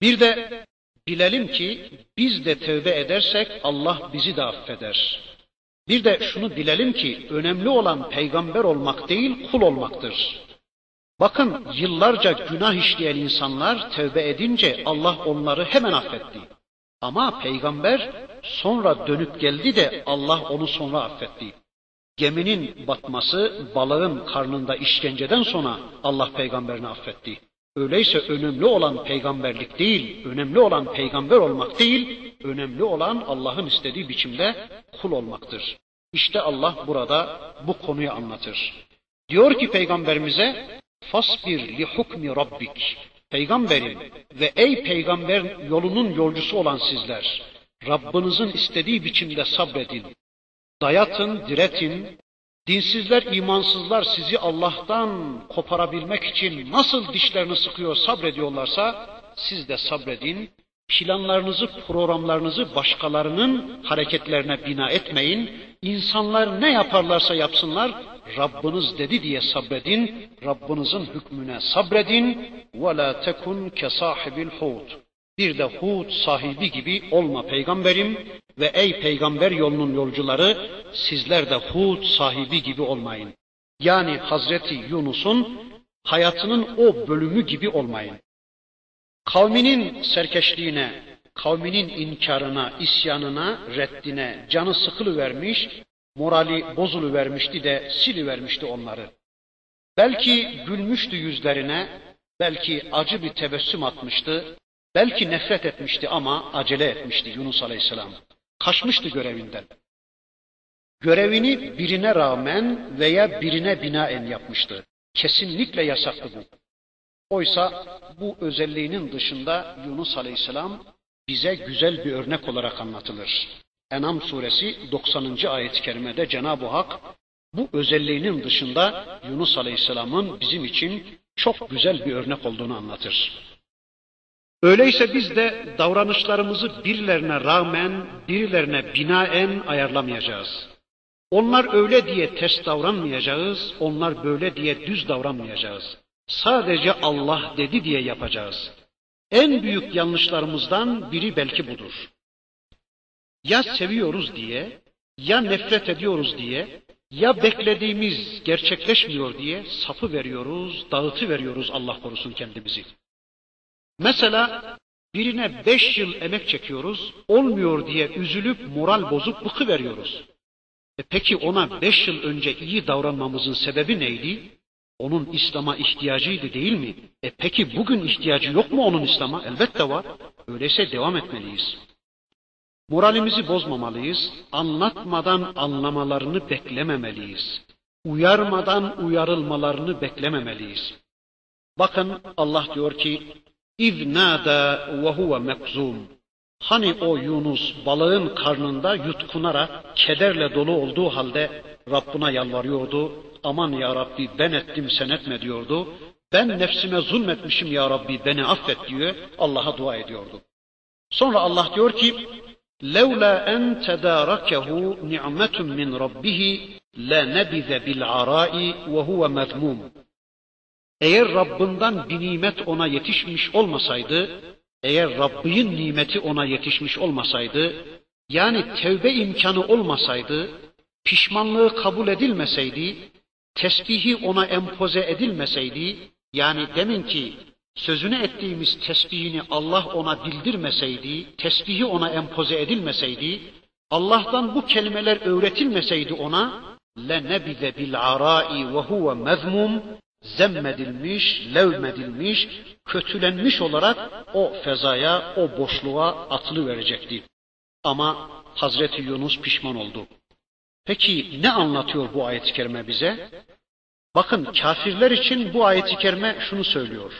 Bir de bilelim ki biz de tövbe edersek Allah bizi de affeder. Bir de şunu bilelim ki önemli olan peygamber olmak değil kul olmaktır. Bakın yıllarca günah işleyen insanlar tövbe edince Allah onları hemen affetti. Ama peygamber sonra dönüp geldi de Allah onu sonra affetti. Geminin batması balığın karnında işkenceden sonra Allah peygamberini affetti. Öyleyse önemli olan peygamberlik değil, önemli olan peygamber olmak değil, önemli olan Allah'ın istediği biçimde kul olmaktır. İşte Allah burada bu konuyu anlatır. Diyor ki peygamberimize fasbir li hukmi rabbik. Peygamberim ve ey peygamber yolunun yolcusu olan sizler Rabbinizin istediği biçimde sabredin. Dayatın, diretin. Dinsizler, imansızlar sizi Allah'tan koparabilmek için nasıl dişlerini sıkıyor, sabrediyorlarsa siz de sabredin. Planlarınızı, programlarınızı başkalarının hareketlerine bina etmeyin. İnsanlar ne yaparlarsa yapsınlar, Rabbiniz dedi diye sabredin. Rabbinizin hükmüne sabredin. وَلَا تَكُنْ كَصَاحِبِ الْحُوتِ Bir de Hud sahibi gibi olma peygamberim ve ey peygamber yolunun yolcuları sizler de Hud sahibi gibi olmayın. Yani Hazreti Yunus'un hayatının o bölümü gibi olmayın. Kavminin serkeşliğine, kavminin inkarına, isyanına, reddine canı sıkılı vermiş, morali bozulu vermişti de sili vermişti onları. Belki gülmüştü yüzlerine, belki acı bir tebessüm atmıştı, belki nefret etmişti ama acele etmişti Yunus Aleyhisselam. Kaçmıştı görevinden. Görevini birine rağmen veya birine binaen yapmıştı. Kesinlikle yasaktı bu. Oysa bu özelliğinin dışında Yunus Aleyhisselam bize güzel bir örnek olarak anlatılır. Enam suresi 90. ayet-i kerimede Cenab-ı Hak bu özelliğinin dışında Yunus Aleyhisselam'ın bizim için çok güzel bir örnek olduğunu anlatır. Öyleyse biz de davranışlarımızı birilerine rağmen, birilerine binaen ayarlamayacağız. Onlar öyle diye ters davranmayacağız, onlar böyle diye düz davranmayacağız. Sadece Allah dedi diye yapacağız. En büyük yanlışlarımızdan biri belki budur. Ya seviyoruz diye, ya nefret ediyoruz diye, ya beklediğimiz gerçekleşmiyor diye sapı veriyoruz, dağıtı veriyoruz Allah korusun kendimizi. Mesela birine beş yıl emek çekiyoruz, olmuyor diye üzülüp moral bozup bıkı veriyoruz. E peki ona beş yıl önce iyi davranmamızın sebebi neydi? Onun İslam'a ihtiyacıydı değil mi? E peki bugün ihtiyacı yok mu onun İslam'a? Elbette var. Öyleyse devam etmeliyiz. Moralimizi bozmamalıyız. Anlatmadan anlamalarını beklememeliyiz. Uyarmadan uyarılmalarını beklememeliyiz. Bakın Allah diyor ki İz nâdâ ve huve. Hani o Yunus balığın karnında yutkunarak kederle dolu olduğu halde Rabbına yalvarıyordu Aman ya Rabbi ben ettim sen etme diyordu. Ben nefsime zulmetmişim ya Rabbi beni affet diyor. Allah'a dua ediyordu. Sonra Allah diyor ki لولا أن تداركه نعمة من ربه لنبذ بالعراء وهو مذموم eğer Rabbinden bir nimet ona yetişmiş olmasaydı, eğer Rabbin nimeti ona yetişmiş olmasaydı, yani tevbe imkanı olmasaydı, pişmanlığı kabul edilmeseydi, tesbihi ona empoze edilmeseydi, yani demin ki sözünü ettiğimiz tesbihini Allah ona bildirmeseydi, tesbihi ona empoze edilmeseydi, Allah'tan bu kelimeler öğretilmeseydi ona, لَنَبِذَ بِالْعَرَاءِ وَهُوَ مَذْمُومٌ zemmedilmiş, levmedilmiş, kötülenmiş olarak o fezaya, o boşluğa atılı verecekti. Ama Hazreti Yunus pişman oldu. Peki ne anlatıyor bu ayet-i kerime bize? Bakın kafirler için bu ayet-i kerime şunu söylüyor.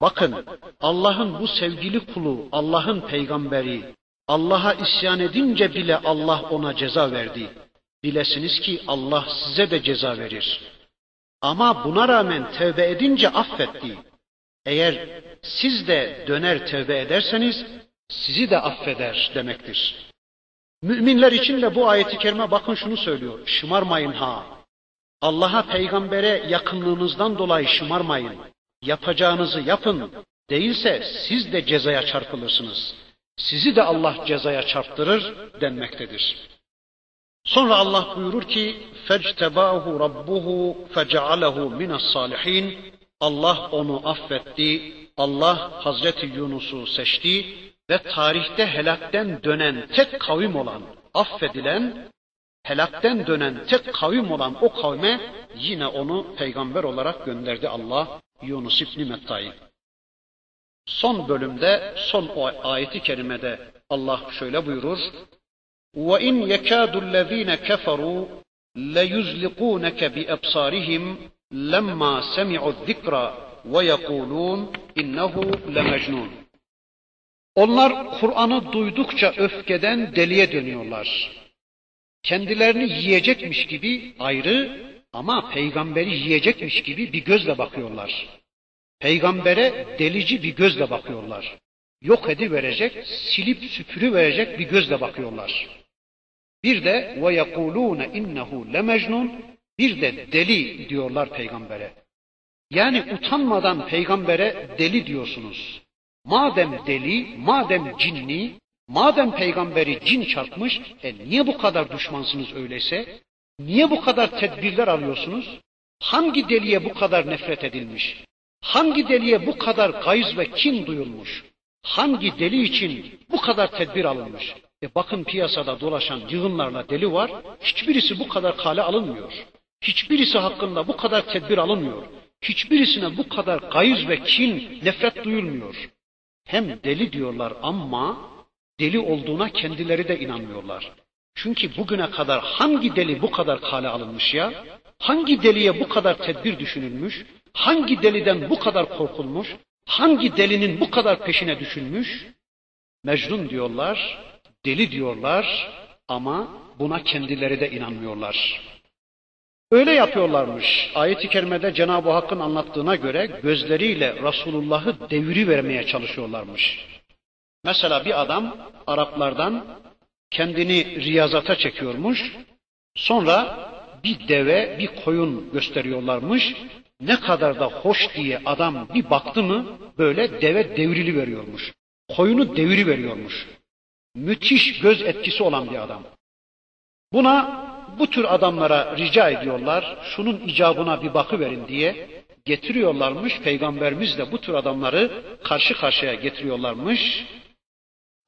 Bakın Allah'ın bu sevgili kulu, Allah'ın peygamberi, Allah'a isyan edince bile Allah ona ceza verdi. Bilesiniz ki Allah size de ceza verir. Ama buna rağmen tevbe edince affetti. Eğer siz de döner tevbe ederseniz sizi de affeder demektir. Müminler için de bu ayeti kerime bakın şunu söylüyor. Şımarmayın ha. Allah'a peygambere yakınlığınızdan dolayı şımarmayın. Yapacağınızı yapın. Değilse siz de cezaya çarpılırsınız. Sizi de Allah cezaya çarptırır denmektedir. Sonra Allah buyurur ki: "Fectebahu rabbuhu fecealehu minas salihin." Allah onu affetti. Allah Hazreti Yunus'u seçti ve tarihte helakten dönen tek kavim olan affedilen helakten dönen tek kavim olan o kavme yine onu peygamber olarak gönderdi Allah Yunus İbni Metta'yı. Son bölümde, son o ayeti kerimede Allah şöyle buyurur. وَاِنْ يَكَادُ الَّذ۪ينَ كَفَرُوا لَيُزْلِقُونَكَ بِأَبْصَارِهِمْ لَمَّا سَمِعُوا الذِّكْرَ وَيَقُولُونَ اِنَّهُ لَمَجْنُونَ Onlar Kur'an'ı duydukça öfkeden deliye dönüyorlar. Kendilerini yiyecekmiş gibi ayrı ama peygamberi yiyecekmiş gibi bir gözle bakıyorlar. Peygambere delici bir gözle bakıyorlar. Yok edi verecek, silip süpürü verecek bir gözle bakıyorlar. Bir de ve yekulune innehu lemecnun bir de deli diyorlar peygambere. Yani utanmadan peygambere deli diyorsunuz. Madem deli, madem cinni, madem peygamberi cin çarpmış, e niye bu kadar düşmansınız öyleyse? Niye bu kadar tedbirler alıyorsunuz? Hangi deliye bu kadar nefret edilmiş? Hangi deliye bu kadar gayz ve kin duyulmuş? Hangi deli için bu kadar tedbir alınmış? E bakın piyasada dolaşan yığınlarla deli var. Hiçbirisi bu kadar kale alınmıyor. Hiçbirisi hakkında bu kadar tedbir alınmıyor. Hiçbirisine bu kadar gayz ve kin, nefret duyulmuyor. Hem deli diyorlar ama deli olduğuna kendileri de inanmıyorlar. Çünkü bugüne kadar hangi deli bu kadar kale alınmış ya? Hangi deliye bu kadar tedbir düşünülmüş? Hangi deliden bu kadar korkulmuş? Hangi delinin bu kadar peşine düşülmüş? Mecnun diyorlar, deli diyorlar ama buna kendileri de inanmıyorlar. Öyle yapıyorlarmış. Ayet-i kerimede Cenab-ı Hakk'ın anlattığına göre gözleriyle Resulullah'ı devri vermeye çalışıyorlarmış. Mesela bir adam Araplardan kendini riyazata çekiyormuş. Sonra bir deve, bir koyun gösteriyorlarmış. Ne kadar da hoş diye adam bir baktı mı böyle deve devrili veriyormuş. Koyunu devri veriyormuş. Müthiş göz etkisi olan bir adam. Buna bu tür adamlara rica ediyorlar, şunun icabına bir bakı verin diye getiriyorlarmış. Peygamberimiz de bu tür adamları karşı karşıya getiriyorlarmış.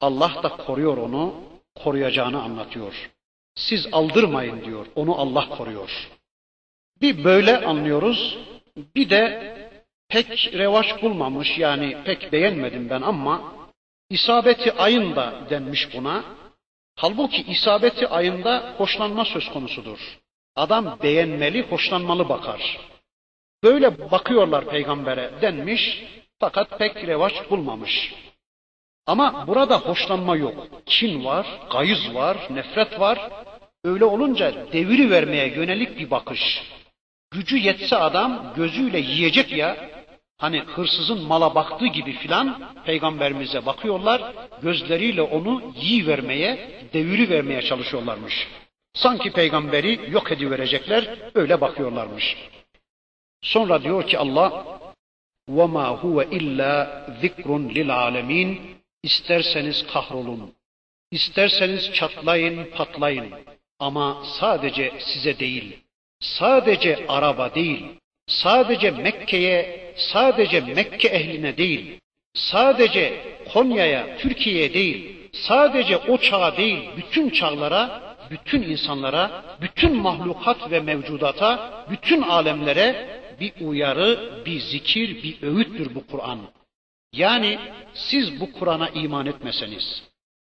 Allah da koruyor onu, koruyacağını anlatıyor. Siz aldırmayın diyor, onu Allah koruyor. Bir böyle anlıyoruz, bir de pek revaç bulmamış yani pek beğenmedim ben ama isabeti ayın da denmiş buna. Halbuki isabeti ayında hoşlanma söz konusudur. Adam beğenmeli, hoşlanmalı bakar. Böyle bakıyorlar peygambere denmiş fakat pek revaç bulmamış. Ama burada hoşlanma yok. Kin var, gayız var, nefret var. Öyle olunca deviri vermeye yönelik bir bakış. Gücü yetse adam gözüyle yiyecek ya. Hani hırsızın mala baktığı gibi filan peygamberimize bakıyorlar. Gözleriyle onu yiyi vermeye, deviri vermeye çalışıyorlarmış. Sanki peygamberi yok ediverecekler, öyle bakıyorlarmış. Sonra diyor ki Allah: "Ve ma huve illa zikrun lil alemin." İsterseniz kahrolun, isterseniz çatlayın, patlayın ama sadece size değil, sadece araba değil, sadece Mekke'ye, sadece Mekke ehline değil, sadece Konya'ya, Türkiye'ye değil, sadece o çağa değil, bütün çağlara, bütün insanlara, bütün mahlukat ve mevcudata, bütün alemlere bir uyarı, bir zikir, bir öğüttür bu Kur'an. Yani siz bu Kur'an'a iman etmeseniz,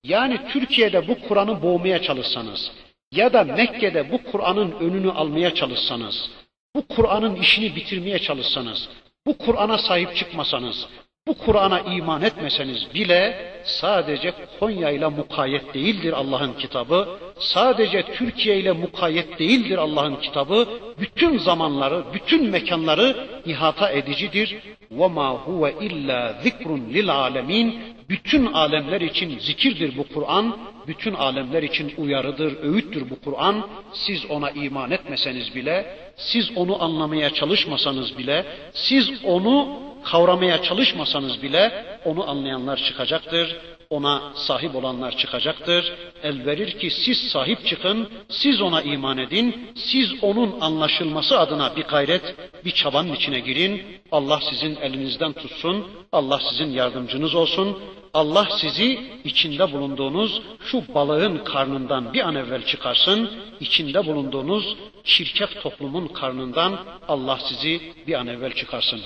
yani Türkiye'de bu Kur'an'ı boğmaya çalışsanız ya da Mekke'de bu Kur'an'ın önünü almaya çalışsanız, bu Kur'an'ın işini bitirmeye çalışsanız, bu Kur'an'a sahip çıkmasanız, bu Kur'an'a iman etmeseniz bile sadece Konya ile mukayyet değildir Allah'ın kitabı. Sadece Türkiye ile mukayyet değildir Allah'ın kitabı. Bütün zamanları, bütün mekanları ihata edicidir. وَمَا هُوَ اِلَّا ذِكْرٌ لِلْعَالَمِينَ Bütün alemler için zikirdir bu Kur'an. Bütün alemler için uyarıdır, öğüttür bu Kur'an. Siz ona iman etmeseniz bile, siz onu anlamaya çalışmasanız bile, siz onu kavramaya çalışmasanız bile onu anlayanlar çıkacaktır. Ona sahip olanlar çıkacaktır. El verir ki siz sahip çıkın, siz ona iman edin, siz onun anlaşılması adına bir gayret, bir çabanın içine girin. Allah sizin elinizden tutsun, Allah sizin yardımcınız olsun. Allah sizi içinde bulunduğunuz şu balığın karnından bir an evvel çıkarsın. İçinde bulunduğunuz çirkef toplumun karnından Allah sizi bir an evvel çıkarsın.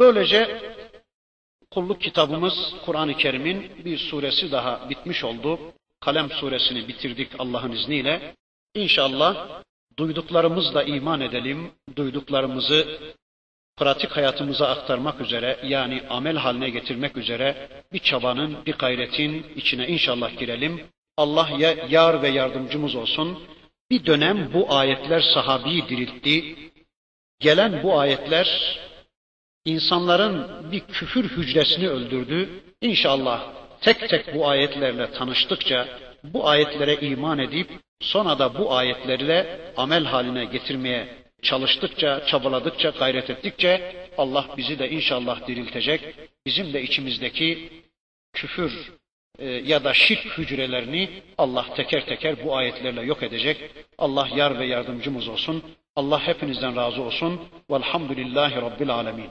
Böylece kulluk kitabımız Kur'an-ı Kerim'in bir suresi daha bitmiş oldu. Kalem suresini bitirdik Allah'ın izniyle. İnşallah duyduklarımızla iman edelim, duyduklarımızı pratik hayatımıza aktarmak üzere yani amel haline getirmek üzere bir çabanın, bir gayretin içine inşallah girelim. Allah ya yar ve yardımcımız olsun. Bir dönem bu ayetler sahabiyi diriltti. Gelen bu ayetler insanların bir küfür hücresini öldürdü. İnşallah tek tek bu ayetlerle tanıştıkça, bu ayetlere iman edip sonra da bu ayetlerle amel haline getirmeye çalıştıkça, çabaladıkça, gayret ettikçe Allah bizi de inşallah diriltecek. Bizim de içimizdeki küfür e, ya da şirk hücrelerini Allah teker teker bu ayetlerle yok edecek. Allah yar ve yardımcımız olsun. Allah hepinizden razı olsun. Velhamdülillahi Rabbil Alemin.